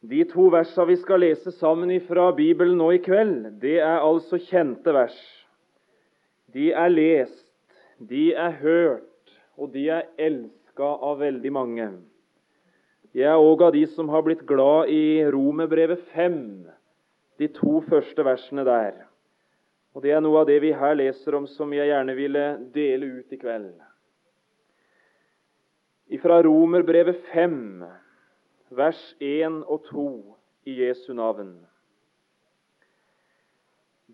De to versene vi skal lese sammen fra Bibelen nå i kveld, det er altså kjente vers. De er lest, de er hørt, og de er elska av veldig mange. Jeg er òg av de som har blitt glad i Romerbrevet 5, de to første versene der. Og Det er noe av det vi her leser om, som jeg gjerne ville dele ut i kveld. Fra Romerbrevet 5 vers 1 og 2 i Jesu navn.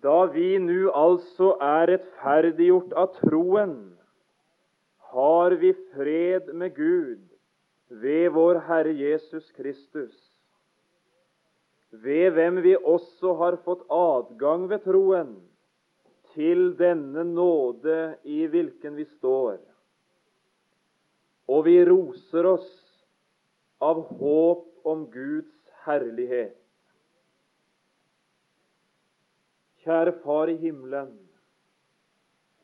Da vi nu altså er rettferdiggjort av troen, har vi fred med Gud ved vår Herre Jesus Kristus, ved hvem vi også har fått adgang ved troen til denne nåde i hvilken vi står. Og vi roser oss av håp om Guds herlighet. Kjære Far i himmelen.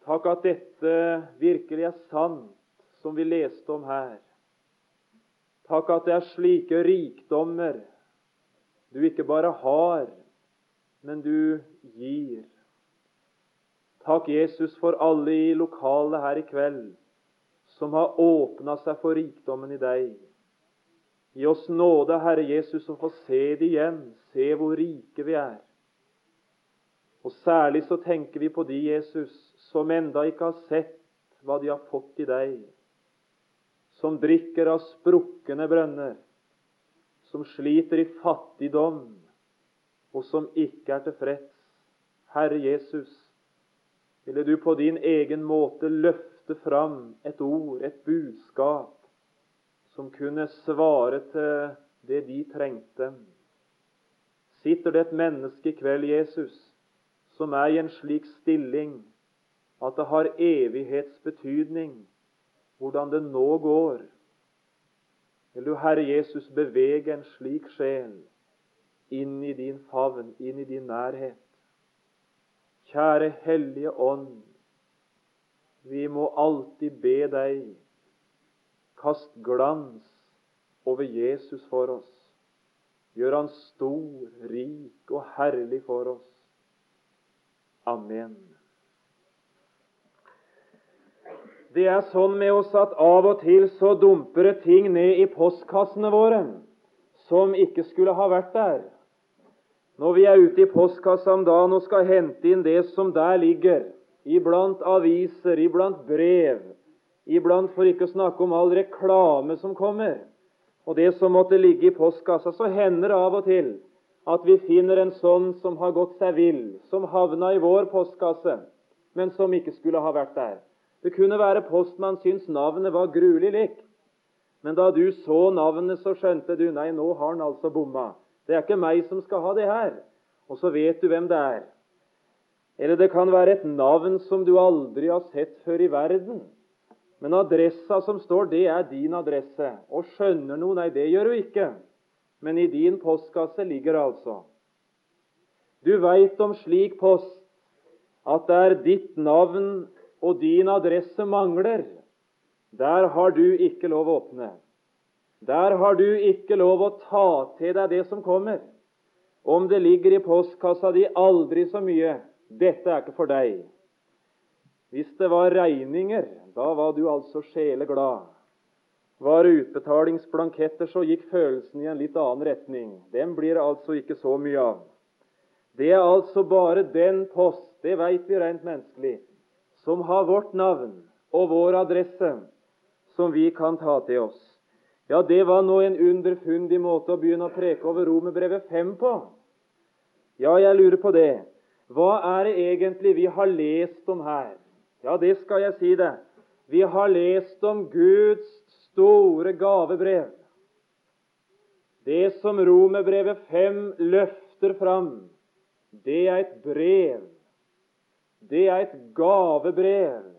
Takk at dette virkelig er sant, som vi leste om her. Takk at det er slike rikdommer du ikke bare har, men du gir. Takk, Jesus, for alle i lokalet her i kveld som har åpna seg for rikdommen i deg. Gi oss nåde, Herre Jesus, å få se det igjen, se hvor rike vi er. Og Særlig så tenker vi på de, Jesus, som enda ikke har sett hva de har fått i deg. Som drikker av sprukne brønner, som sliter i fattigdom, og som ikke er tilfreds. Herre Jesus, ville du på din egen måte løfte fram et ord, et budskap, som kunne svare til det de trengte. Sitter det et menneske i kveld, Jesus, som er i en slik stilling at det har evighetsbetydning hvordan det nå går? Vil du, Herre Jesus, bevege en slik sjel inn i din favn, inn i din nærhet? Kjære Hellige Ånd, vi må alltid be deg Kast glans over Jesus for oss. Gjør han stor, rik og herlig for oss. Amen. Det er sånn med oss at av og til så dumper det ting ned i postkassene våre som ikke skulle ha vært der. Når vi er ute i postkassa om dagen og skal hente inn det som der ligger, iblant aviser, iblant brev, iblant for ikke å snakke om all reklame som kommer, og det som måtte ligge i postkassa, så hender det av og til at vi finner en sånn som har gått seg vill, som havna i vår postkasse, men som ikke skulle ha vært der. Det kunne være postmann syns navnet var gruelig likt, men da du så navnet, så skjønte du nei, nå har han altså bomma. Det er ikke meg som skal ha det her. Og så vet du hvem det er. Eller det kan være et navn som du aldri har sett før i verden. Men adressa som står, det er din adresse. Og skjønner noe? Nei, det gjør du ikke. Men i din postkasse ligger det altså. Du veit om slik post at der ditt navn og din adresse mangler, der har du ikke lov å åpne. Der har du ikke lov å ta til deg det som kommer. Om det ligger i postkassa di aldri så mye, dette er ikke for deg. Hvis det var regninger, da var du altså sjeleglad. Var utbetalingsblanketter, så gikk følelsen i en litt annen retning. Den blir det altså ikke så mye av. Det er altså bare den post, det veit vi rent menneskelig, som har vårt navn og vår adresse, som vi kan ta til oss. Ja, det var nå en underfundig måte å begynne å preke over Romerbrevet 5 på. Ja, jeg lurer på det. Hva er det egentlig vi har lest om her? Ja, det skal jeg si det. Vi har lest om Guds store gavebrev. Det som Romerbrevet 5 løfter fram, det er et brev. Det er et gavebrev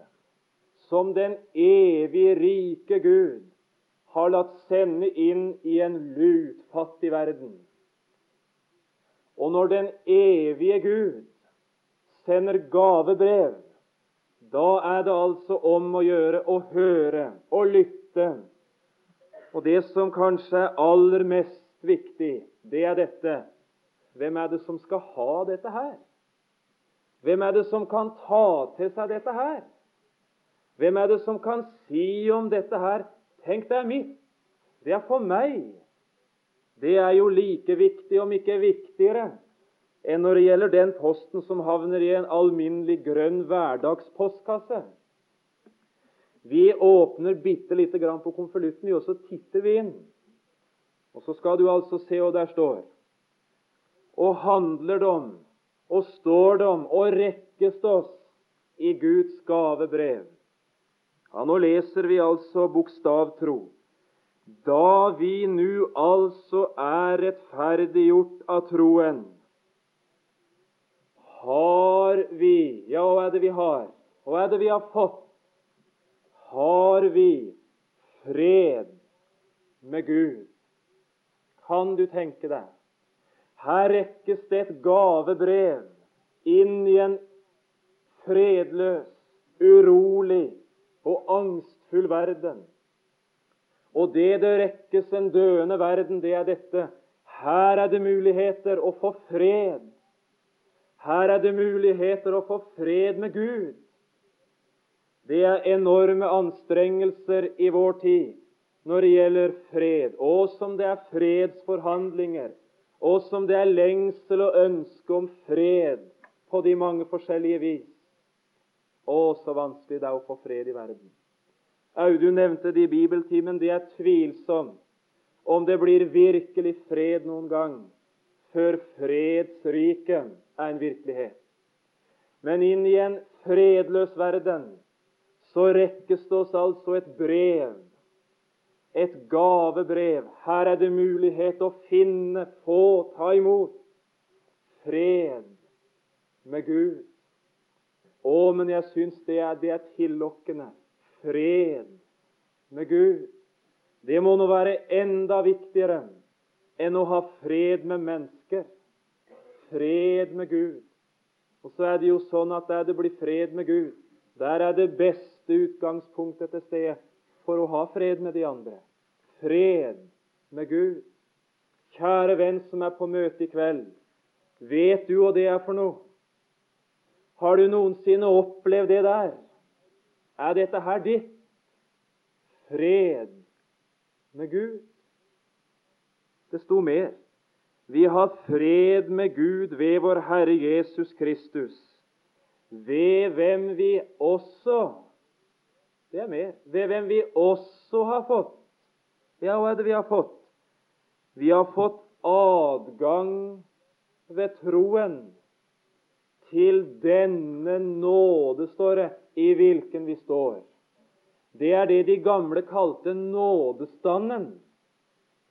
som den evig rike Gud har latt sende inn i en lutfattig verden. Og når den evige Gud sender gavebrev, da er det altså om å gjøre å høre og lytte. Og det som kanskje er aller mest viktig, det er dette Hvem er det som skal ha dette her? Hvem er det som kan ta til seg dette her? Hvem er det som kan si om dette her Tenk, det er mitt. Det er for meg. Det er jo like viktig, om ikke viktigere, enn når det gjelder den posten som havner i en alminnelig grønn hverdagspostkasse. Vi åpner bitte lite grann på konvolutten, og så titter vi inn. Og så skal du altså se hva der står. Og handler det om, og står det om, og rekkes oss i Guds gavebrev. Ja, Nå leser vi altså bokstavtro. Da vi nu altså er rettferdiggjort av troen, har vi Ja, hva er det vi har? Hva er det vi har fått? Har vi fred med Gud? Kan du tenke deg? Her rekkes det et gavebrev inn i en fredløs, urolig og angstfull verden. Og det det rekkes en døende verden, det er dette. Her er det muligheter å få fred. Her er det muligheter å få fred med Gud. Det er enorme anstrengelser i vår tid når det gjelder fred, og som det er fredsforhandlinger, og som det er lengsel og ønske om fred på de mange forskjellige vis. Å, så vanskelig det er å få fred i verden. Audun nevnte det i bibeltimen. Det er tvilsomt om det blir virkelig fred noen gang før fredsriket er en virkelighet. Men inn i en fredløs verden så rekkes det oss altså et brev, et gavebrev. Her er det mulighet å finne, få, ta imot fred med Gud. Å, men jeg syns det er, det er tillokkende fred med Gud. Det må nå være enda viktigere enn å ha fred med mennesker. Fred med Gud. Og så er det jo sånn at der det blir fred med Gud, der er det beste utgangspunktet til stede for å ha fred med de andre. Fred med Gud. Kjære venn som er på møte i kveld. Vet du hva det er for noe? Har du noensinne opplevd det der? Er dette her ditt? Fred med Gud. Det sto mer. Vi har fred med Gud ved vår Herre Jesus Kristus, ved hvem vi også Det er mer. Ved hvem vi også har fått Ja, hva er det vi har fått? Vi har fått adgang ved troen til denne nåde, står det, i hvilken vi står. Det er det de gamle kalte nådestanden.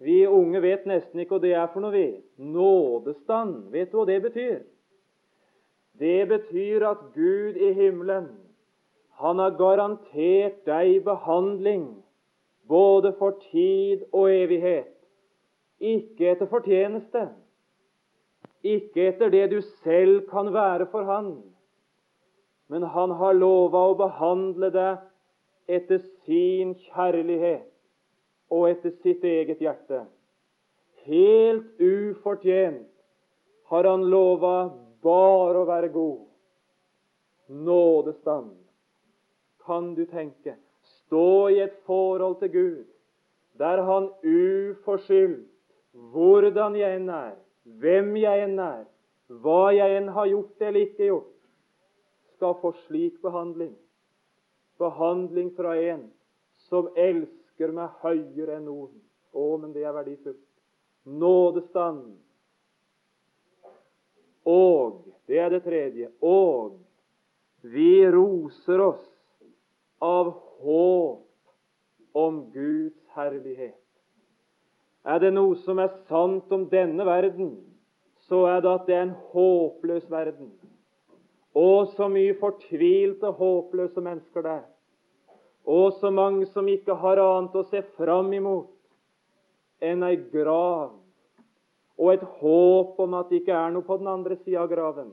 Vi unge vet nesten ikke hva det er for noe. vi. Nådestand. Vet du hva det betyr? Det betyr at Gud i himmelen han har garantert deg behandling både for tid og evighet. Ikke etter fortjeneste, ikke etter det du selv kan være for Han, men Han har lova å behandle deg etter sin kjærlighet og etter sitt eget hjerte. Helt ufortjent har Han lova bare å være god. Nådestand. Kan du tenke? Stå i et forhold til Gud der Han uforskyldt, hvordan jeg enn er, hvem jeg enn er, hva jeg enn har gjort eller ikke gjort, skal få slik behandling. Behandling fra en som elsker meg høyere enn noen. Å, men det er verdifullt. Nådestand. Og det er det tredje. Og vi roser oss av håp om Guds herlighet. Er det noe som er sant om denne verden, så er det at det er en håpløs verden. Å, så mye fortvilte, håpløse mennesker der. Og så mange som ikke har annet å se fram imot enn ei grav og et håp om at det ikke er noe på den andre sida av graven.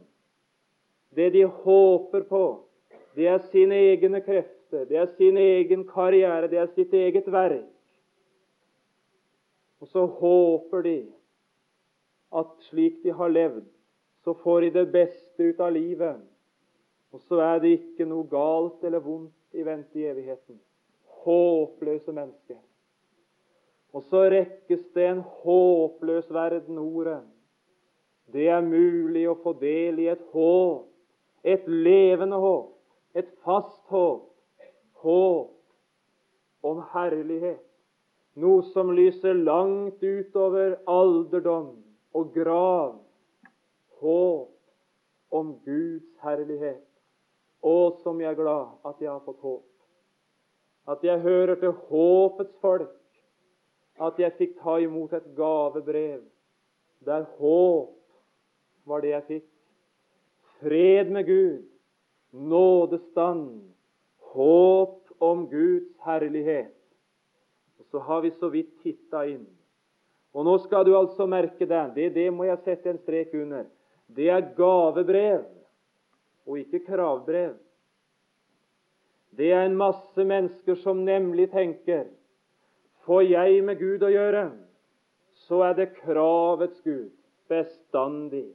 Det de håper på, det er sine egne krefter, det er sin egen karriere, det er sitt eget verk. Og så håper de at slik de har levd, så får de det beste ut av livet. Og så er det ikke noe galt eller vondt i vente i evigheten. Håpløse mennesker. Og så rekkes det en håpløs verden ordet. Det er mulig å få del i et håp, et levende håp, et fast håp, håp om herlighet. Noe som lyser langt utover alderdom og grav. Håp om Guds herlighet. Å, som jeg er glad at jeg har fått håp. At jeg hører til håpets folk. At jeg fikk ta imot et gavebrev der håp var det jeg fikk. Fred med Gud, nådestand, håp om Guds herlighet. Og Så har vi så vidt titta inn. Og nå skal du altså merke deg, det, det må jeg sette en strek under, det er gavebrev og ikke kravbrev. Det er en masse mennesker som nemlig tenker Får jeg med Gud å gjøre, så er det kravets Gud bestandig.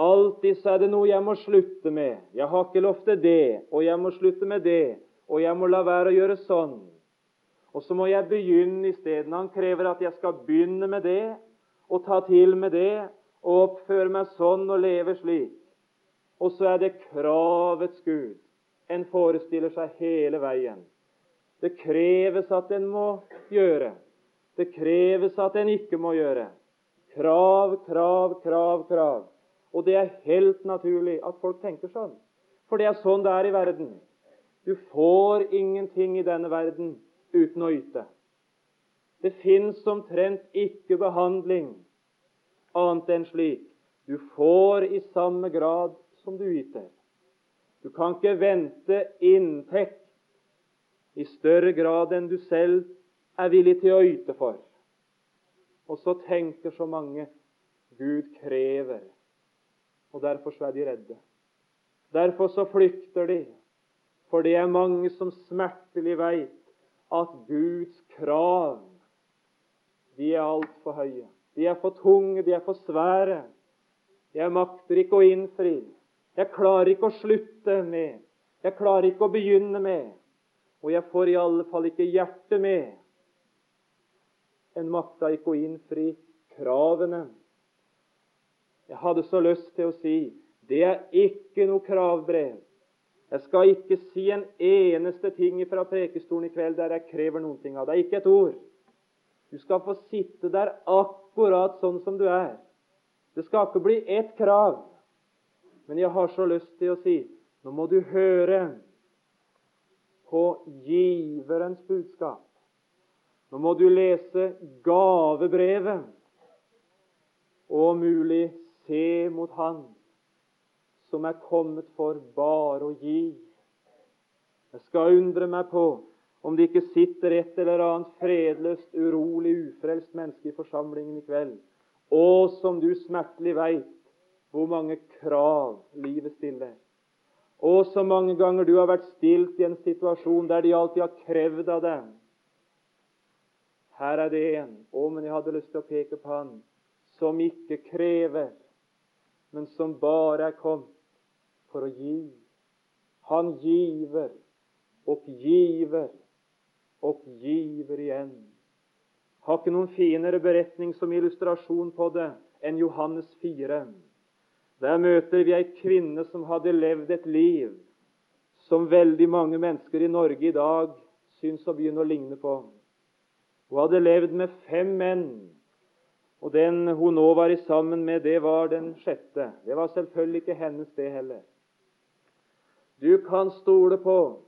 Alltid så er det noe jeg må slutte med. Jeg har ikke lov til det, og jeg må slutte med det, og jeg må la være å gjøre sånn. Og så må jeg begynne isteden. Han krever at jeg skal begynne med det, og ta til med det, og oppføre meg sånn og leve slik. Og så er det kravets Gud en forestiller seg hele veien. Det kreves at en må gjøre. Det kreves at en ikke må gjøre. Krav, krav, krav, krav. Og det er helt naturlig at folk tenker sånn. For det er sånn det er i verden. Du får ingenting i denne verden uten å yte. Det fins omtrent ikke behandling annet enn slik. Du får i samme grad som du yter. Du kan ikke vente inntekt i større grad enn du selv er villig til å yte for. Og så tenker så mange Gud krever og derfor så er de redde. Derfor så flykter de, for det er mange som smertelig veit at Guds krav de er altfor høye. De er for tunge, de er for svære. Jeg makter ikke å innfri. Jeg klarer ikke å slutte med. Jeg klarer ikke å begynne med. Og jeg får i alle fall ikke hjertet med. En makta ikke å innfri kravene jeg hadde så lyst til å si det er ikke noe kravbrev. Jeg skal ikke si en eneste ting fra prekestolen i kveld der jeg krever noen ting av deg. Ikke et ord. Du skal få sitte der akkurat sånn som du er. Det skal ikke bli ett krav. Men jeg har så lyst til å si nå må du høre på giverens budskap. Nå må du lese gavebrevet og mulig se mot Han som er kommet for bare å gi. Jeg skal undre meg på om det ikke sitter et eller annet fredløst, urolig, ufrelst menneske i forsamlingen i kveld, og som du smertelig veit hvor mange krav livet stiller. Og så mange ganger du har vært stilt i en situasjon der de alltid har krevd av deg. Her er det en. Å, men jeg hadde lyst til å peke på han som ikke krever, men som bare er kommet for å gi. Han giver og giver og giver igjen. Har ikke noen finere beretning som illustrasjon på det enn Johannes 4. Der møter vi ei kvinne som hadde levd et liv som veldig mange mennesker i Norge i dag syns å begynne å ligne på. Hun hadde levd med fem menn og den hun nå var i sammen med, det var den sjette. Det var selvfølgelig ikke hennes, det heller. Du kan stole på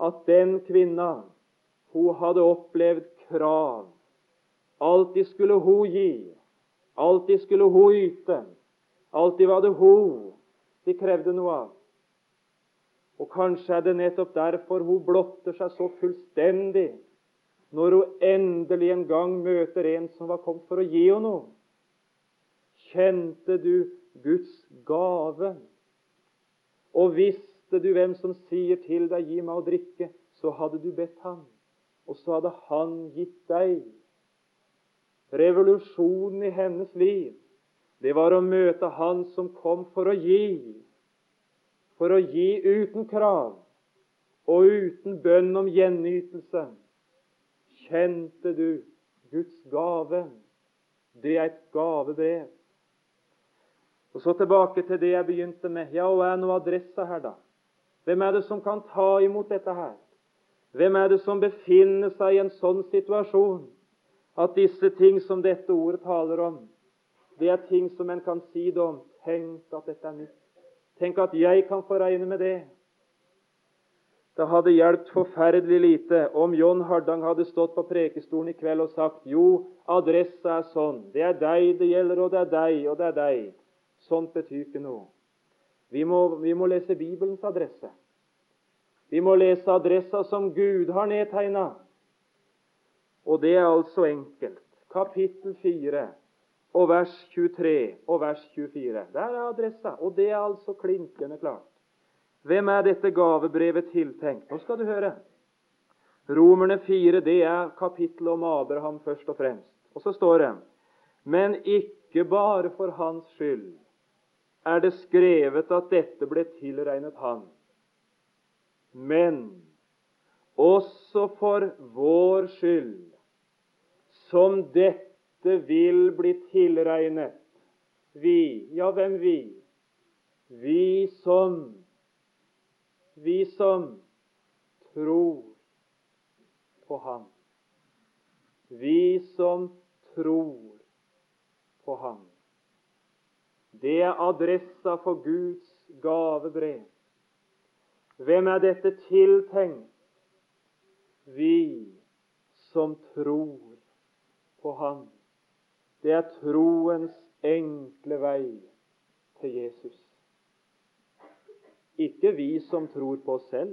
at den kvinna, hun hadde opplevd krav. Alltid skulle hun gi. Alltid skulle hun yte. Alltid var det hun de krevde noe av. Og kanskje er det nettopp derfor hun blotter seg så fullstendig når hun endelig en gang møter en som var kommet for å gi henne noe. Kjente du Guds gave? Og visste du hvem som sier til deg 'gi meg å drikke', så hadde du bedt ham, og så hadde han gitt deg. revolusjonen i hennes liv, det var å møte Han som kom for å gi. For å gi uten krav og uten bønn om gjenytelse. Kjente du Guds gave? Det er et gavebrev. Og Så tilbake til det jeg begynte med. Ja, hva er nå adressa her, da? Hvem er det som kan ta imot dette her? Hvem er det som befinner seg i en sånn situasjon at disse ting som dette ordet taler om, det er ting som en kan si det om. Tenk at dette er mitt. Tenk at jeg kan få regne med det. Det hadde hjulpet forferdelig lite om John Hardang hadde stått på prekestolen i kveld og sagt jo, adressa er sånn. Det er deg det gjelder, og det er deg, og det er deg. Sånt betyr ikke noe. Vi må, vi må lese Bibelens adresse. Vi må lese adressa som Gud har nedtegna. Og det er altså enkelt. Kapittel 4 og vers 23 og vers 24. Der er adressa, og det er altså klinkende klart. Hvem er dette gavebrevet tiltenkt? Nå skal du høre. Romerne 4 det er kapittelet om Abraham først og fremst. Og så står det Men ikke bare for hans skyld er det skrevet at dette ble tilregnet han, men også for vår skyld, som dette vil bli tilregnet. Vi, ja, hvem vi? Vi som Vi som tror på Ham. Vi som tror på Ham. Det er adressa for Guds gavebrev. Hvem er dette tiltenkt? Vi som tror på Ham. Det er troens enkle vei til Jesus. Ikke vi som tror på oss selv.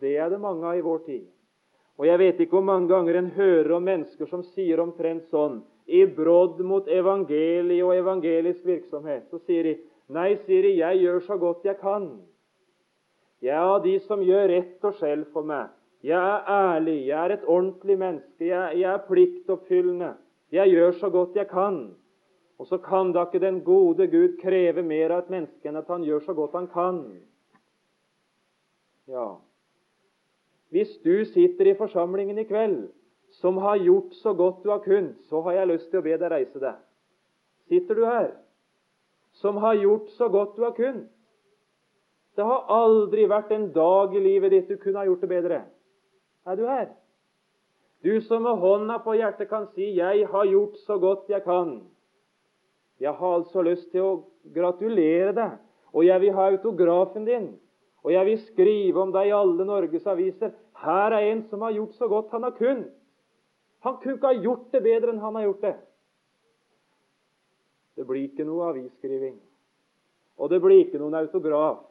Det er det mange av i vår tid. Og jeg vet ikke hvor mange ganger en hører om mennesker som sier omtrent sånn i brodd mot evangeliet og evangelisk virksomhet. Så sier de nei, sier de, jeg gjør så godt jeg kan. Jeg er av de som gjør rett og skjell for meg. Jeg er ærlig, jeg er et ordentlig menneske, jeg, jeg er pliktoppfyllende. Jeg gjør så godt jeg kan. Og så kan da ikke den gode Gud kreve mer av et menneske enn at han gjør så godt han kan. Ja, hvis du sitter i forsamlingen i kveld som har gjort så godt du har kunnet, så har jeg lyst til å be deg reise deg. Sitter du her som har gjort så godt du har kunnet? Det har aldri vært en dag i livet ditt du kunne ha gjort det bedre. Er du her? Du som med hånda på hjertet kan si 'Jeg har gjort så godt jeg kan'. Jeg har altså lyst til å gratulere deg, og jeg vil ha autografen din. Og jeg vil skrive om deg i alle Norges aviser. Her er en som har gjort så godt han har kunnet. Han kunne ikke ha gjort det bedre enn han har gjort det. Det blir ikke noe avisskriving. Og det blir ikke noen autograf.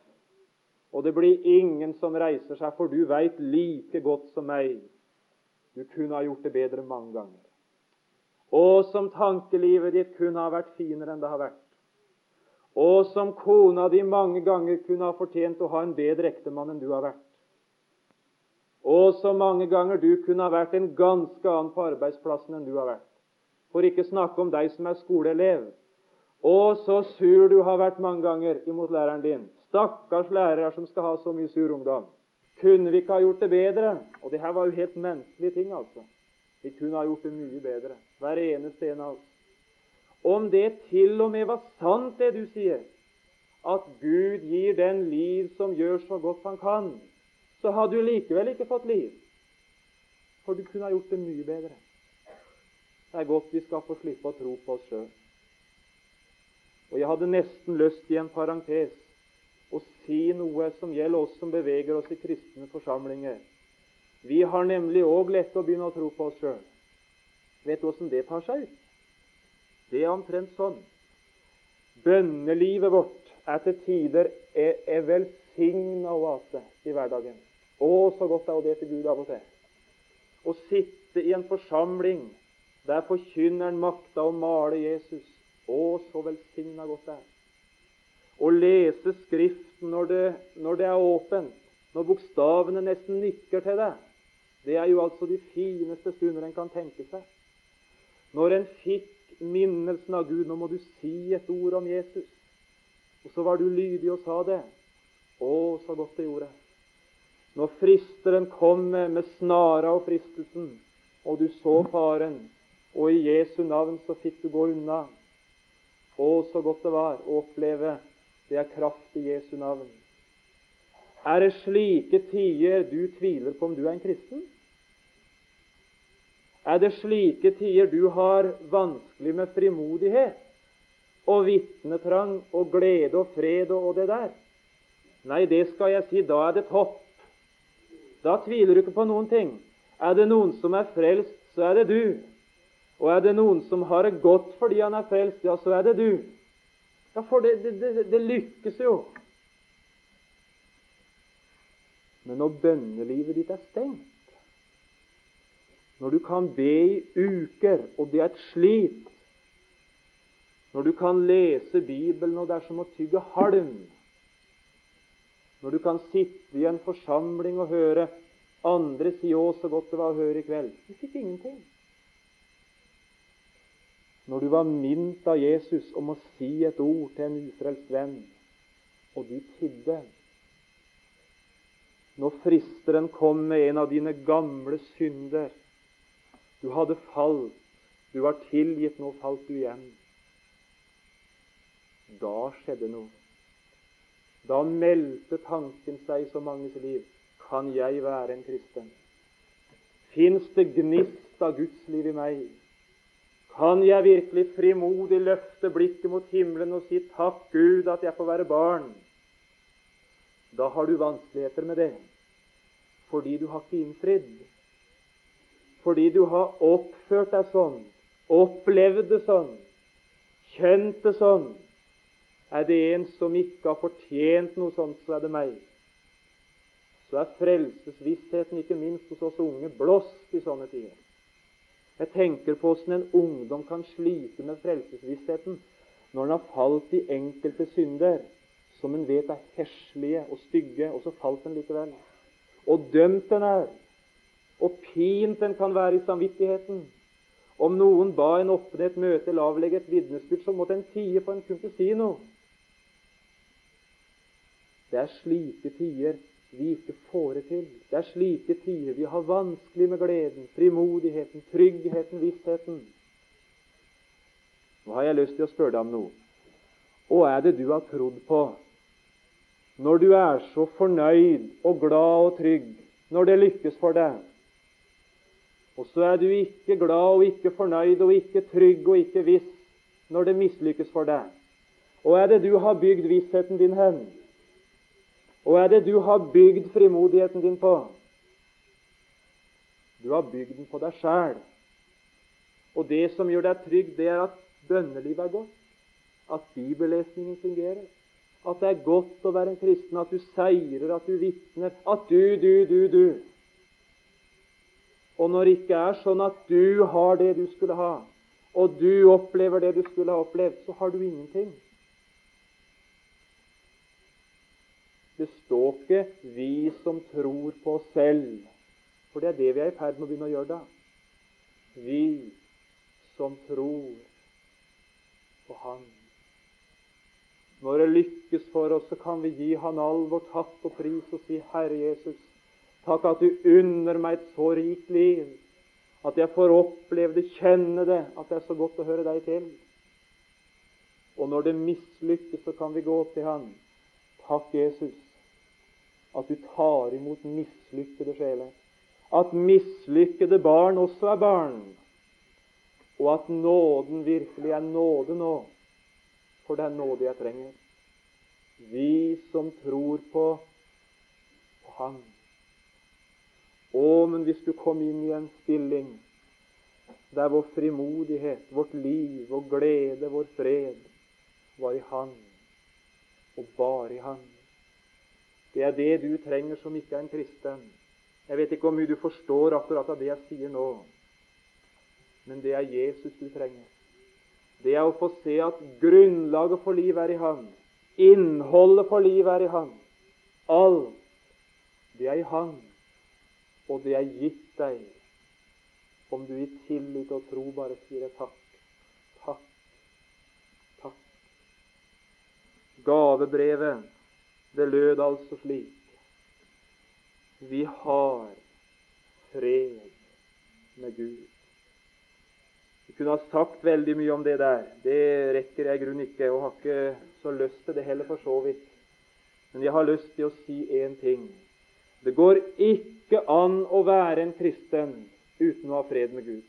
Og det blir ingen som reiser seg, for du veit like godt som meg du kunne ha gjort det bedre mange ganger. Og som tankelivet ditt kunne ha vært finere enn det har vært. Og som kona di mange ganger kunne ha fortjent å ha en bedre ektemann enn du har vært. Og så mange ganger du kunne ha vært en ganske annen på arbeidsplassen enn du har vært. For ikke snakke om deg som er skoleelev. Og så sur du har vært mange ganger imot læreren din. Stakkars lærere som skal ha så mye sur ungdom. Kunne vi ikke ha gjort det bedre? Og det her var jo helt menneskelige ting, altså. Vi kunne ha gjort det mye bedre. Hver eneste en av oss. Om det til og med var sant, det du sier, at Gud gir den liv som gjør så godt han kan, så hadde du likevel ikke fått liv. For du kunne ha gjort det mye bedre. Det er godt vi skal få slippe å tro på oss sjøl. Og jeg hadde nesten lyst i en parentes å si noe som gjelder oss som beveger oss i kristne forsamlinger. Vi har nemlig òg lett å begynne å tro på oss sjøl. Vet du åssen det tar seg ut? Det er omtrent sånn. Bønnelivet vårt er til tider er, er velsigna oase i hverdagen. Å, så godt det er å be til Gud av og til. Å sitte i en forsamling der forkynneren makta å male Jesus. Å, så velsigna godt det er. Å lese Skriften når det, når det er åpent, når bokstavene nesten nikker til deg. Det er jo altså de fineste stunder en kan tenke seg. Når en fikk minnelsen av Gud Nå må du si et ord om Jesus. Og så var du lydig og sa det. Å, så godt det gjorde. Når fristeren kom med snara og fristelsen, og du så faren, og i Jesu navn så fikk du gå unna. Å, så godt det var å oppleve det er kraft i Jesu navn. Er det slike tider du tviler på om du er en kristen? Er det slike tider du har vanskelig med frimodighet og vitnetrang og glede og fred og, det der? Nei, det skal jeg si, da er det topp. Da tviler du ikke på noen ting. Er det noen som er frelst, så er det du. Og er det noen som har det godt fordi han er frelst, ja, så er det du. Ja, for det, det, det, det lykkes jo. Men når bønnelivet ditt er stengt, når du kan be i uker, og det er et slit Når du kan lese Bibelen, og det er som å tygge halm Når du kan sitte i en forsamling og høre andre si 'Å, så godt det var å høre i kveld' Du fikk ingenting. Når du var minnet av Jesus om å si et ord til en ufrelst venn, og du tidde Når fristeren kom med en av dine gamle synder du hadde falt. Du var tilgitt, nå falt du igjen. Da skjedde noe. Da meldte tanken seg i så manges liv. Kan jeg være en kristen? Fins det gnist av Guds liv i meg? Kan jeg virkelig frimodig løfte blikket mot himmelen og si 'Takk, Gud, at jeg får være barn'? Da har du vanskeligheter med det, fordi du har ikke innfridd fordi du har oppført deg sånn, opplevd det sånn, kjent det sånn. Er det en som ikke har fortjent noe sånt, så er det meg. Så er frelsesvissheten, ikke minst hos oss unge, blåst i sånne tider. Jeg tenker på hvordan en ungdom kan slite med frelsesvissheten når den har falt i enkelte synder som en vet er heslige og stygge, og så falt den likevel. Og dømt den er og pint den kan være i samvittigheten. Om noen ba en åpne et møte eller avlegge et vitnesbyrd, så måtte en tie for en kunne ikke si noe. Det er slike tider vi ikke får det til. Det er slike tider vi har vanskelig med gleden, frimodigheten, tryggheten, vissheten. Nå har jeg lyst til å spørre deg om noe. Hva er det du har trodd på når du er så fornøyd og glad og trygg når det lykkes for deg? Og så er du ikke glad og ikke fornøyd og ikke trygg og ikke viss når det mislykkes for deg. Hva er det du har bygd vissheten din hen? Og er det du har bygd frimodigheten din på? Du har bygd den på deg sjæl. Og det som gjør deg trygg, det er at bønnelivet er godt. At bibellesningen fungerer. At det er godt å være en kristen. At du seirer, at du vitner. At du, du, du, du. Og når det ikke er sånn at du har det du skulle ha, og du opplever det du skulle ha opplevd, så har du ingenting. Det står ikke 'vi som tror på oss selv', for det er det vi er i ferd med å begynne å gjøre da. Vi som tror på Han. Når det lykkes for oss, så kan vi gi Han all vår takk og pris og si 'Herre Jesus', Takk at du unner meg et så rikt liv, at jeg får oppleve det, kjenne det, at det er så godt å høre deg til. Og når det mislykkes, så kan vi gå til Han. Takk, Jesus, at du tar imot mislykkede sjeler. At mislykkede barn også er barn. Og at nåden virkelig er nåde nå. For det er nåde jeg trenger. Vi som tror på, på Han. Å, men hvis du kom inn i en stilling der vår frimodighet, vårt liv, vår glede, vår fred var i Han, og bare i Han. Det er det du trenger som ikke er en kristen. Jeg vet ikke hvor mye du forstår akkurat av det jeg sier nå, men det er Jesus du trenger. Det er å få se at grunnlaget for liv er i Han. Innholdet for liv er i Han. Alt, det er i Han og det er gitt deg om du i tillit og tro bare sier takk, takk, takk. Gavebrevet, det lød altså slik Vi har fred med Gud. Vi kunne ha sagt veldig mye om det der. Det rekker jeg i grunnen ikke, og har ikke så lyst til det heller, for så vidt. Men jeg har lyst til å si én ting. Det går ikke an å være en kristen uten å ha fred med Gud.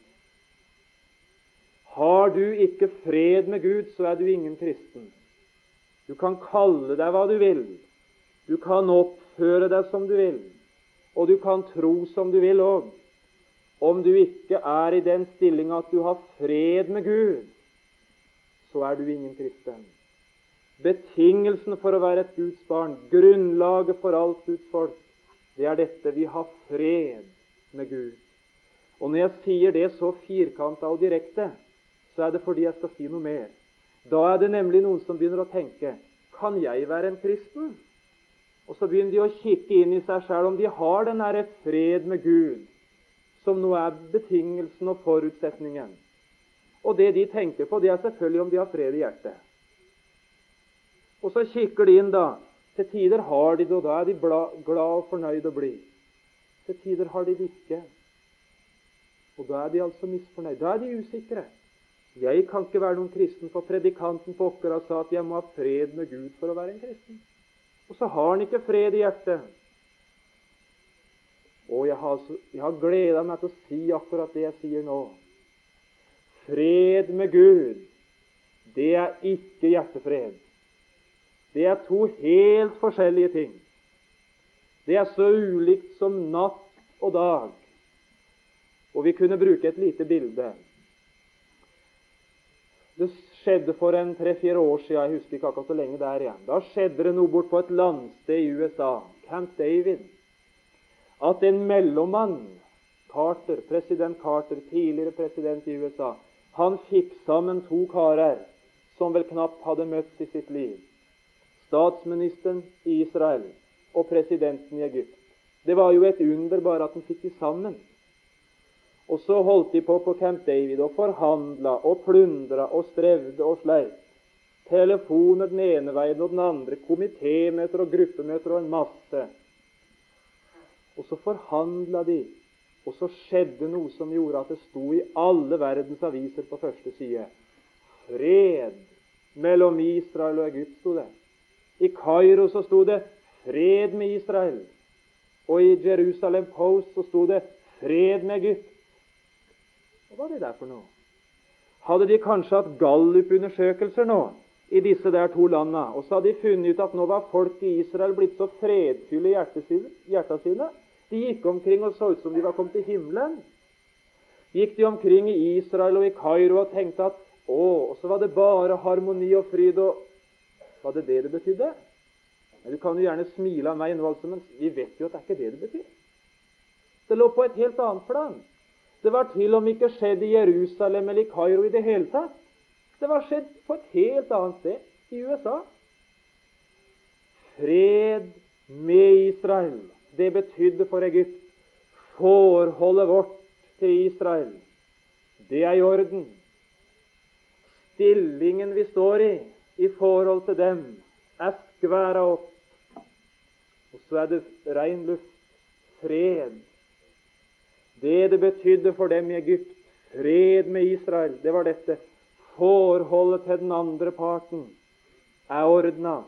Har du ikke fred med Gud, så er du ingen kristen. Du kan kalle deg hva du vil. Du kan oppføre deg som du vil. Og du kan tro som du vil òg. Om du ikke er i den stilling at du har fred med Gud, så er du ingen kristen. Betingelsen for å være et Guds barn, grunnlaget for alt Guds folk, det er dette vi har fred med Gud. Og når jeg sier det så firkanta og direkte, så er det fordi jeg skal si noe mer. Da er det nemlig noen som begynner å tenke Kan jeg være en kristen? Og så begynner de å kikke inn i seg sjøl om de har den derre fred med Gud, som nå er betingelsen og forutsetningen. Og det de tenker på, det er selvfølgelig om de har fred i hjertet. Og så kikker de inn, da. Til tider har de det, og da er de glad og fornøyd og blid. Til tider har de det ikke. Og da er de altså misfornøyd. Da er de usikre. Jeg kan ikke være noen kristen, for predikanten pokker sa at jeg må ha fred med Gud for å være en kristen. Og så har han ikke fred i hjertet. Og jeg har, jeg har gleda meg til å si akkurat det jeg sier nå. Fred med Gud, det er ikke hjertefred. Det er to helt forskjellige ting. Det er så ulikt som natt og dag. Og vi kunne bruke et lite bilde. Det skjedde for en tre-fire år siden, jeg husker ikke akkurat så lenge det er igjen. Da skjedde det noe bort på et landsted i USA, Camp David, at en mellommann, Carter, president Carter, tidligere president i USA, han fikk sammen to karer som vel knapt hadde møtt i sitt liv. Statsministeren i Israel og presidenten i Egypt. Det var jo et under bare at han fikk de sammen. Og så holdt de på på Camp David og forhandla og plundra og strevde og sleit. Telefoner den ene veien og den andre, komitémøter og gruppemøter og en masse. Og så forhandla de, og så skjedde noe som gjorde at det sto i alle verdens aviser på første side. Fred mellom Israel og Egypt, sto det. I Kairo så sto det 'Fred med Israel'. Og i Jerusalem Post så sto det 'Fred med Egypt'. Hva var det der for noe? Hadde de kanskje hatt gallupundersøkelser nå i disse der to landene, og så hadde de funnet ut at nå var folk i Israel blitt så fredfulle i hjertene sine? De gikk omkring og så ut som de var kommet til himmelen. Gikk de omkring i Israel og i Kairo og tenkte at å, og så var det bare harmoni og fryd og Var det det det betydde? Men Du kan jo gjerne smile av meg nå, altså, men vi vet jo at det er ikke det det betyr. Det lå på et helt annet plan. Det var til og med ikke skjedd i Jerusalem eller i Kairo i det hele tatt. Det var skjedd på et helt annet sted, i USA. Fred med Israel. Det betydde for Egypt forholdet vårt til Israel. Det er i orden. Stillingen vi står i i forhold til dem, er skværa opp. Og så er det rein luft, fred det det betydde for dem i Egypt, fred med Israel, det var dette. Forholdet til den andre parten er ordna.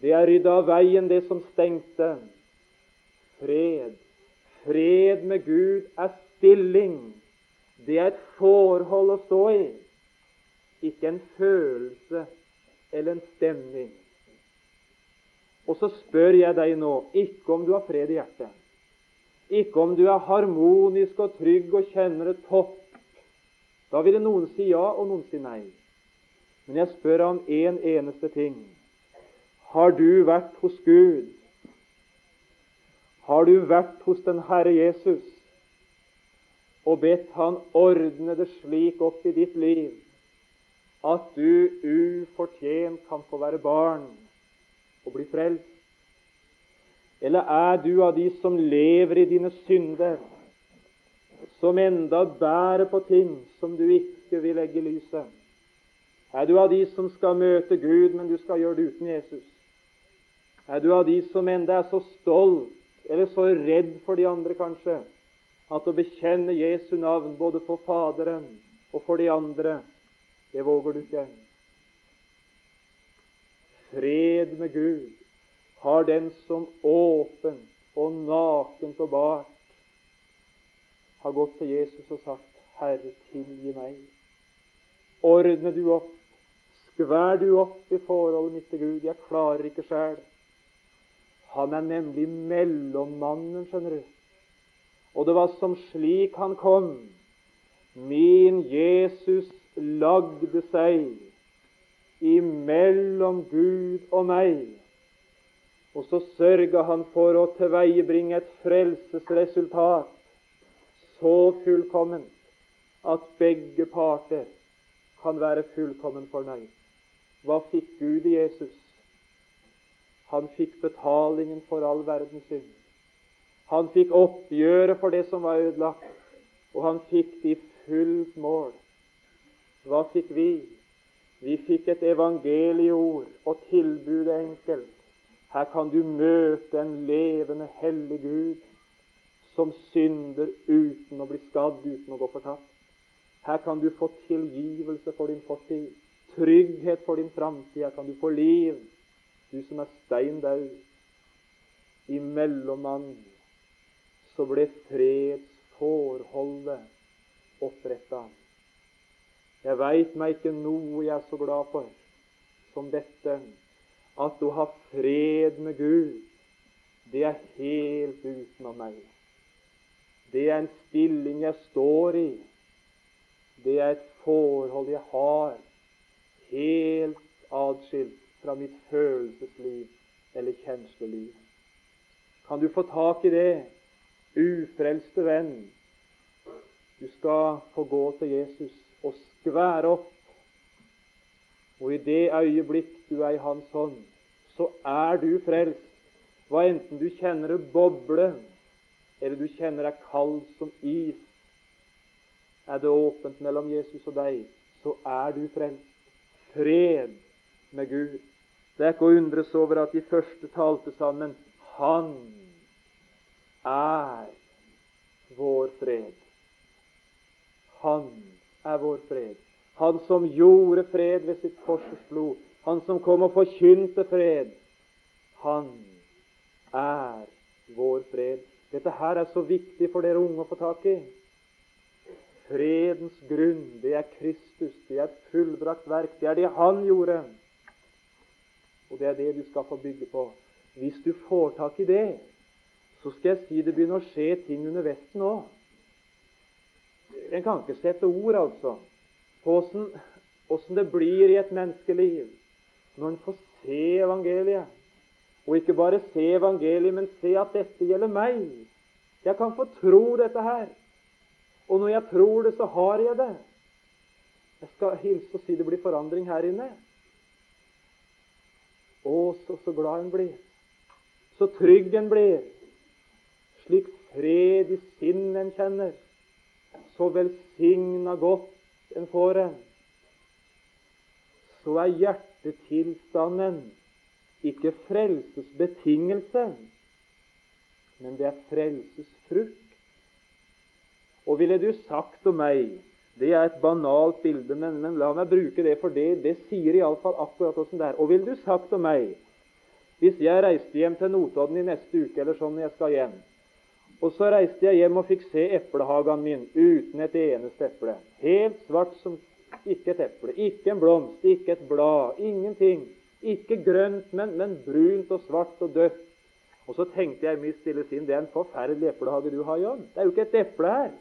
Det er rydda av veien, det som stengte. Fred. Fred med Gud er stilling. Det er et forhold å stå i, ikke en følelse eller en stemning. Og så spør jeg deg nå, ikke om du har fred i hjertet. Ikke om du er harmonisk og trygg og kjenner det topp. Da ville noen si ja, og noen si nei. Men jeg spør om én en eneste ting. Har du vært hos Gud? Har du vært hos den Herre Jesus og bedt Han ordne det slik opp i ditt liv at du ufortjent kan få være barn og bli frelst? Eller er du av de som lever i dine synder som enda bærer på ting som du ikke vil legge i lyset? Er du av de som skal møte Gud, men du skal gjøre det uten Jesus? Er du av de som enda er så stolt, eller så redd for de andre, kanskje, at å bekjenne Jesu navn både for Faderen og for de andre, det våger du ikke? Fred med Gud har den som åpent og nakent og bart har gått til Jesus og sagt, 'Herre, tilgi meg'. Ordne du opp? Skvær du opp i forholdet mitt til Gud? Jeg klarer ikke sjæl. Han er nemlig mellommannen, skjønner du. Og det var som slik han kom. Min Jesus lagde seg imellom Gud og meg. Og så sørga han for å tilveiebringe et frelsesresultat så fullkomment at begge parter kan være fullkommen fornøyd. Hva fikk Gud i Jesus? Han fikk betalingen for all verdens synd. Han fikk oppgjøret for det som var ødelagt, og han fikk det i fullt mål. Hva fikk vi? Vi fikk et evangelieord, og tilbudet enkelt. Her kan du møte en levende, hellig Gud som synder uten å bli skadd, uten å gå fortapt. Her kan du få tilgivelse for din fortid, trygghet for din framtid. Her kan du få liv, du som er stein daud. I mellommannen så ble fredsforholdet oppretta. Jeg veit meg ikke noe jeg er så glad for som dette, at å ha fred med Gud, det er helt utenom meg. Det er en stilling jeg står i. Det er et forhold jeg har, helt atskilt fra mitt følelsesliv eller kjensleliv. Kan du få tak i det, ufrelste venn? Du skal få gå til Jesus og skvære opp. Og i det øyeblikk du er i Hans hånd, så er du frelst. Hva enten du kjenner det boble, eller du kjenner deg kald som is. Er det åpent mellom Jesus og deg, så er du frelst. Fred med Gud. Det er ikke å undres over at de første talte sammen Han er vår fred. Han er vår fred. Han som gjorde fred ved sitt korsets blod. Han som kom og forkynte fred. Han er vår fred. Dette her er så viktig for dere unge å få tak i. Fredens grunn, det er Kristus. Det er et fullbrakt verk. Det er det Han gjorde. Og det er det du skal få bygge på. Hvis du får tak i det, så skal jeg si det begynner å skje ting under vesten òg. En kan ikke sette ord, altså, på åssen det blir i et menneskeliv når en får se evangeliet. Og ikke bare se evangeliet, men se at dette gjelder meg. Jeg kan få tro dette her. Og når jeg tror det, så har jeg det. Jeg skal hilse og si det blir forandring her inne. Å, så, så glad en blir. Så trygg en blir. Slik fred i sinnet en kjenner. Så velsigna godt en får en. Så er hjertetilstanden ikke frelsesbetingelse, men det er frelsesfrukt. Og ville du sagt om meg det er et banalt bilde, men, men la meg bruke det, for det, det sier iallfall akkurat åssen det er. Og ville du sagt om meg, hvis jeg reiste hjem til Notodden i neste uke, eller sånn når jeg skal hjem, og så reiste jeg hjem og fikk se eplehagen min uten et eneste eple, helt svart som ikke et eple, ikke en blomst, ikke et blad, ingenting. Ikke grønt, men, men brunt og svart og dødt. Og så tenkte jeg i mitt stille sinn det er en forferdelig eplehage du har, Jan. Det er jo ikke et eple her.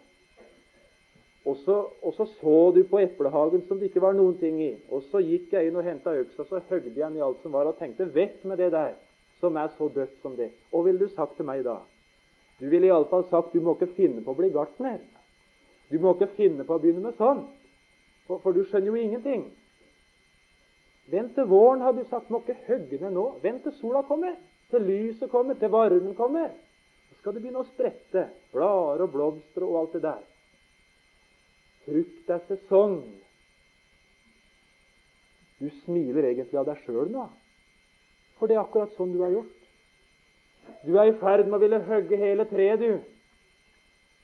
Og så, og så, så du på eplehagen som det ikke var noen ting i. Og så gikk jeg inn og henta øksa, så høgde jeg den i alt som var, og tenkte vekk med det der som er så dødt som det. Og ville du sagt til meg da? Du ville iallfall sagt du må ikke finne på å bli gartner. Du må ikke finne på å begynne med sånn, for, for du skjønner jo ingenting. Vent til våren, har du sagt. Må ikke hogge ned nå. Vent til sola kommer, til lyset kommer, til varmen kommer. Så skal det begynne å sprette blader og blomster og alt det der. Frukt er sesong. Du smiler egentlig av deg sjøl nå, for det er akkurat sånn du har gjort. Du er i ferd med å ville hogge hele treet, du,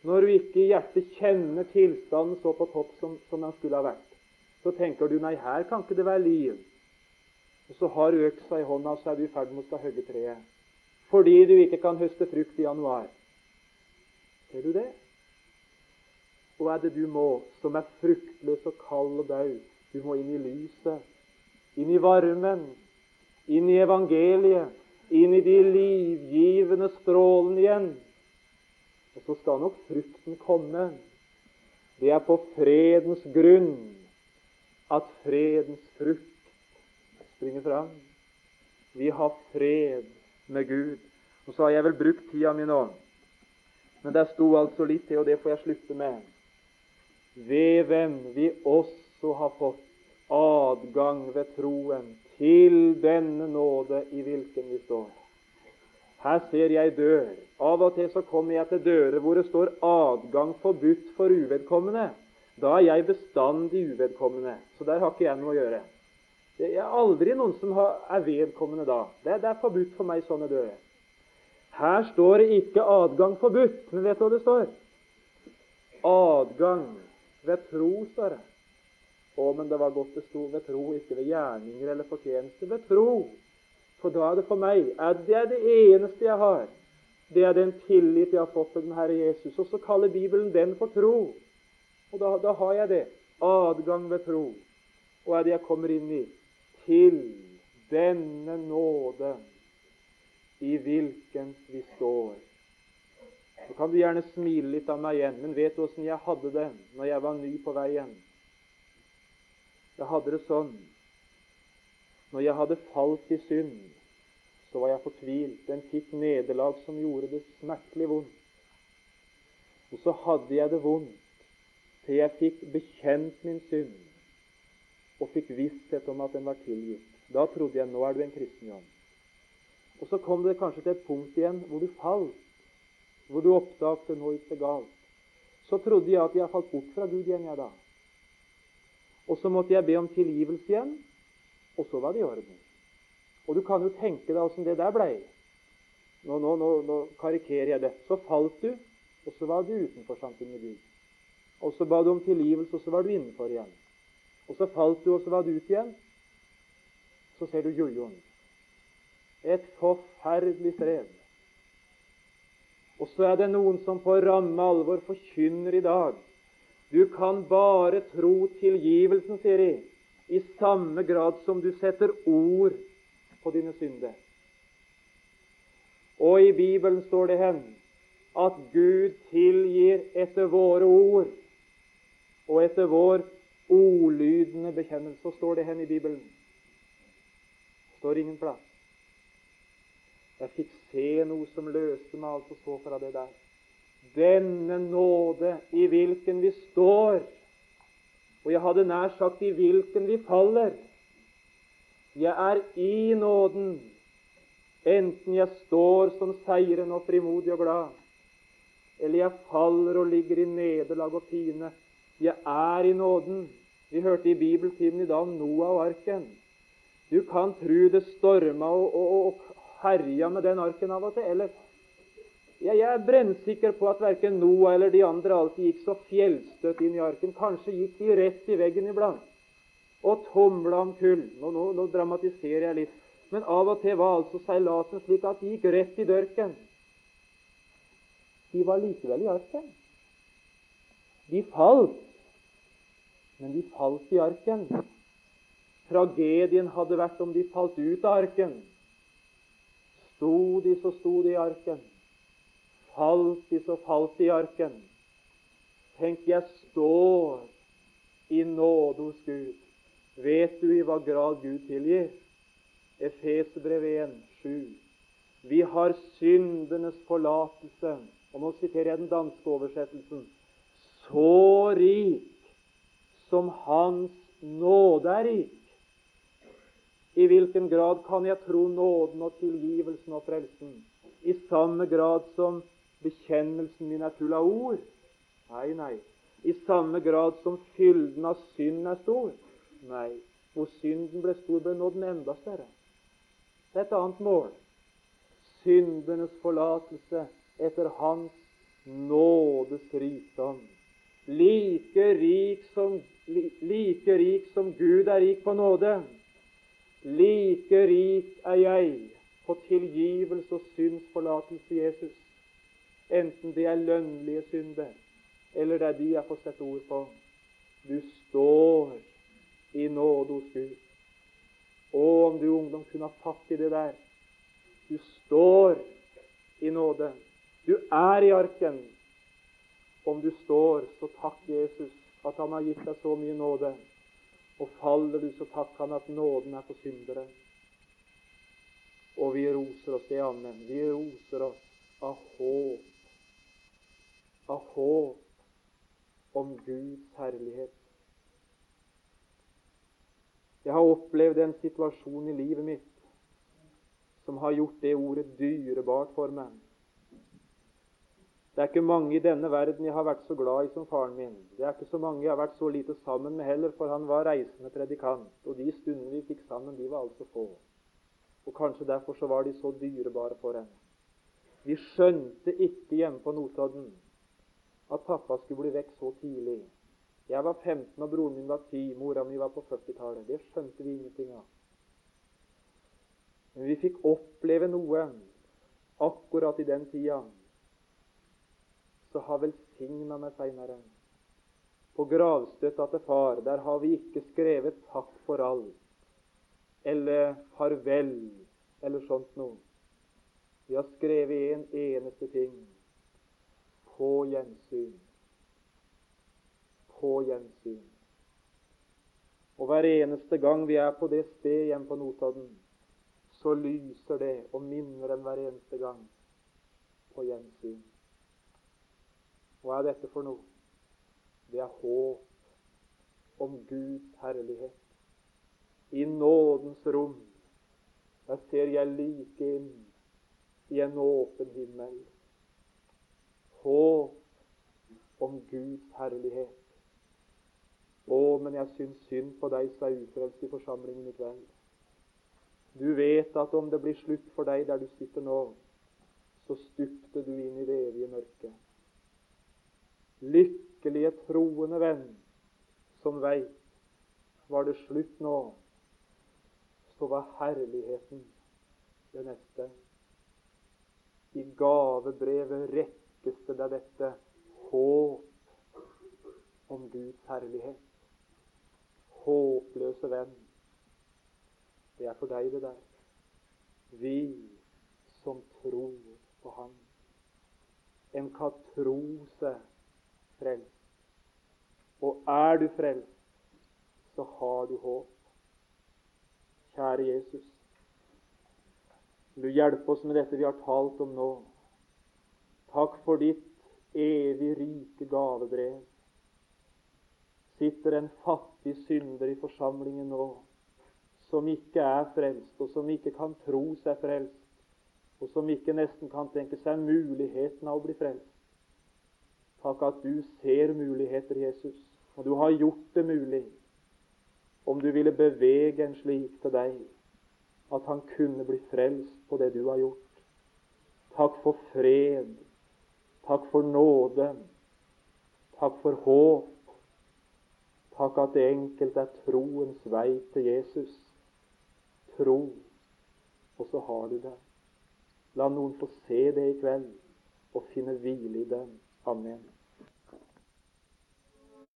når du ikke i hjertet kjenner tilstanden så på topp som, som den skulle ha vært. Så tenker du nei, her kan ikke det være liv. Og Så har du øksa i hånda, så er du i ferd med å skal hogge treet. Fordi du ikke kan høste frukt i januar. Ser du det? Hva er det du må, som er fruktløs og kald og daud? Du må inn i lyset, inn i varmen, inn i evangeliet, inn i de livgivende strålene igjen. Og så skal nok frukten komme. Det er på fredens grunn at fredens frukt springer fram. Vi har fred med Gud. Og så har jeg vel brukt tida mi nå. Men der sto altså litt til, og det får jeg slutte med. Ved hvem vi også har fått adgang ved troen til denne nåde i hvilken vi står. Her ser jeg dør. Av og til så kommer jeg til dører hvor det står 'adgang forbudt for uvedkommende'. Da er jeg bestandig uvedkommende, så der har ikke jeg noe å gjøre. Det er aldri noen som er vedkommende da. Det, er forbudt for meg sånne dører. Her står det ikke 'adgang forbudt', men vet du hva det står? Adgang ved tro, står det. Å, men det var godt det sto ved tro, ikke ved gjerninger eller fortjeneste. Ved tro. For da er det for meg at Det er det eneste jeg har. Det er den tillit jeg har fått til den Herre Jesus. Og så kaller Bibelen den for tro. Og da, da har jeg det. Adgang ved tro. Og er det jeg kommer inn i? Til denne nåde i hvilken vi står. Så kan du gjerne smile litt av meg igjen, men vet du åssen jeg hadde det når jeg var ny på veien? Jeg hadde det sånn når jeg hadde falt i synd, så var jeg fortvilt. Den fikk nederlag som gjorde det smertelig vondt. Og så hadde jeg det vondt til jeg fikk bekjent min synd og fikk visshet om at den var tilgitt. Da trodde jeg nå er du en kristen, Jan. Og så kom det kanskje til et punkt igjen hvor du falt, hvor du oppdaget nå gikk galt. Så trodde jeg at jeg falt bort fra Gud igjen, jeg da. Og så måtte jeg be om tilgivelse igjen, og så var det i orden. Og du kan jo tenke deg åssen det der blei. Nå, nå, nå, nå, karikerer jeg det. Så falt du, og så var du utenfor samfunnet med Gud. Og så ba du om tilgivelse, og så var du innenfor igjen. Og så falt du, og så var du ute igjen. Så ser du jojoen. Et forferdelig strev. Og så er det noen som på ramme alvor forkynner i dag. Du kan bare tro tilgivelsen, sier de i samme grad som du setter ord på dine synder. Og i Bibelen står det hen at Gud tilgir etter våre ord og etter vår ordlydende bekjennelse. Så står det hen i Bibelen. Det står ingen plass. Jeg fikk se noe som løste meg altså så fra det der. Denne nåde i hvilken vi står, og jeg hadde nær sagt i hvilken vi faller. Jeg er i nåden, enten jeg står som seirende og frimodig og glad, eller jeg faller og ligger i nederlag og pine. Jeg er i nåden. Vi hørte i bibeltiden i dag om Noah og arken. Du kan tru det storma og, og, og herja med den arken av og til, eller jeg er brennsikker på at verken Noah eller de andre alltid gikk så fjellstøtt inn i arken. Kanskje gikk de rett i veggen iblant og tomla om kull. Nå, nå, nå, dramatiserer jeg litt. Men av og til var altså seilasen slik at de gikk rett i dørken. De var likevel i arken. De falt, men de falt i arken. Tragedien hadde vært om de falt ut av arken. Sto de, så sto de i arken. Falt de, så falt i arken. Tenk, jeg står i nåde hos Gud. Vet du i hva grad Gud tilgir? Efesebrev 1, 7. Vi har syndenes forlatelse. Og nå siterer jeg den danske oversettelsen. Så rik som Hans nåde er rik. I hvilken grad kan jeg tro nåden og tilgivelsen og frelsen? I samme grad som bekjennelsen min er full av ord. Nei, nei. I samme grad som fylden av synd er stor. Nei. Hvor synden ble stor, ble nåden enda større. Det er et annet mål. Syndenes forlatelse etter Hans nådes rikdom. Like rik som, like rik som Gud er rik på nåde, like rik er jeg på tilgivelse og syndsforlatelse Jesus. Enten det er lønnlige synder, eller det er de jeg får sette ord på. Du står i nåde hos Gud. Og om du ungdom kunne ha fatt i det der. Du står i nåde. Du er i arken. Om du står, så takk Jesus at Han har gitt deg så mye nåde. Og faller du, så takk Han at nåden er for syndere. Og vi roser oss det, amen. Vi roser oss av håp. Av håp om Guds herlighet. Jeg har opplevd en situasjon i livet mitt som har gjort det ordet dyrebart for meg. Det er ikke mange i denne verden jeg har vært så glad i som faren min. Det er ikke så mange jeg har vært så lite sammen med heller, for han var reisende predikant. Og de stundene vi fikk sammen, de var altså få. Og kanskje derfor så var de så dyrebare for henne. Vi skjønte ikke hjemme på Notodden at pappa skulle bli vekk så tidlig. Jeg var 15, og broren min var 10. Mora mi var på 40-tallet. Det skjønte vi ingenting av. Men vi fikk oppleve noe akkurat i den tida så har velsigna meg seinere. På gravstøtta til far, der har vi ikke skrevet 'takk for alt' eller 'farvel' eller sånt noe. Vi har skrevet en eneste ting på gjensyn på gjensyn. Og hver eneste gang vi er på det sted hjemme på Notodden, så lyser det og minner dem hver eneste gang på gjensyn. Hva er dette for noe? Det er håp om Guds herlighet. I nådens rom. Der ser jeg like inn i en åpen himmel. Håp om Guds herlighet. Å, men jeg syns synd på deg som er ufrelst i forsamlingen i kveld. Du vet at om det blir slutt for deg der du sitter nå, så stupte du inn i det evige mørket. Lykkelige, troende venn som veit var det slutt nå, så var herligheten det neste. I gavebrevet rekkes det deg dette håp om Guds herlighet håpløse venn. Det er for deg, det der. Vi som tror på Han. En kan tro seg frelst. Og er du frelst, så har du håp. Kjære Jesus, du hjelpe oss med dette vi har talt om nå. Takk for ditt evig rike gavebrev sitter en fattig synder i forsamlingen nå, som ikke er frelst, og som ikke kan tro seg frelst, og som ikke nesten kan tenke seg muligheten av å bli frelst. Takk at du ser muligheter, Jesus, og du har gjort det mulig. Om du ville bevege en slik til deg, at han kunne bli frelst på det du har gjort. Takk for fred. Takk for nåde. Takk for håp. Takk at det enkelt er troens vei til Jesus. Tro, og så har du det. La noen få se det i kveld og finne hvile i den. Amen.